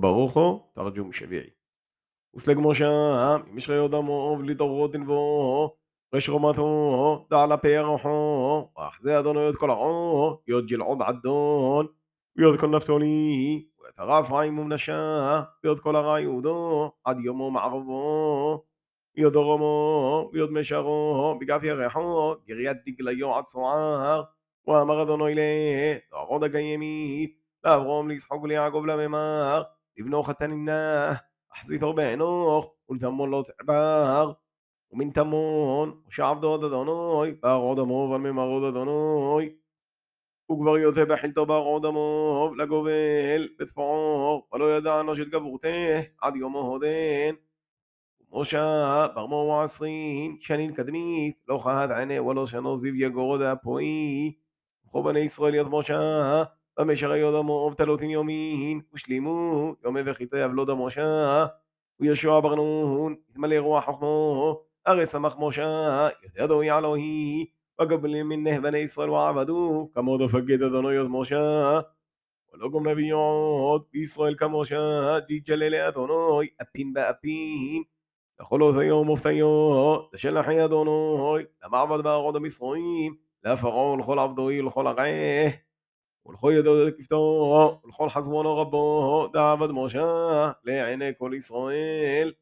ברוך הוא תרג'ום שביעי. וסלג משה משרי דמו לדורות דנבו רשרומתו דעלה פרחו ואחזה אדונו את כל עו יוד גלעוד עדון. ויוד כל נפתולי ויתרף רעים ומנשה ויוד כל הרע יהודו עד יומו מערבו. ויוד רמו ויוד משרו בגף ירחו גריית דגליו עד צוער ואמר אדונו אלה תערוד הגיימית ואברום לישחק וליעקב לממר, לבנוך התנינה, אחזית הרבה ענוך, ולתמון לא תעבר. ומן תמון, שעבדו עוד אדונוי, בערוד עמוב על ממרוד אדוני. וכבר יוצא בחילתו בערוד עמוב, לגובל בתפור, ולא ידענו שתגבורתה, עד יומו הודן. משה בר מור עשרים שנים קדמית, לא חד עיני ולא שנו זיו יגורו פועי וכל בני ישראל יד משה ומשך היו דמו ובתלותין יומין, ושלימו יומי וחיטב לא דמו שעה, וישוע בר נון, התמלא רוח חכמו, הרי שמח משה, ידעו יעלוהי, وقبل منه بني إسرائيل وعبدوه كما دفقد ذنوية موشى ولو قمنا بيعود بإسرائيل كموشى دي جلل أذنوي أبين بأبين لخلو ثيو مفتيو لشلح يدنوي لمعبد بأغد مصرين لا فرعون خل عبدوي الخلقيه ולכל ידו כפתו ולכל חזבונו רבו דעבד משה לעיני כל ישראל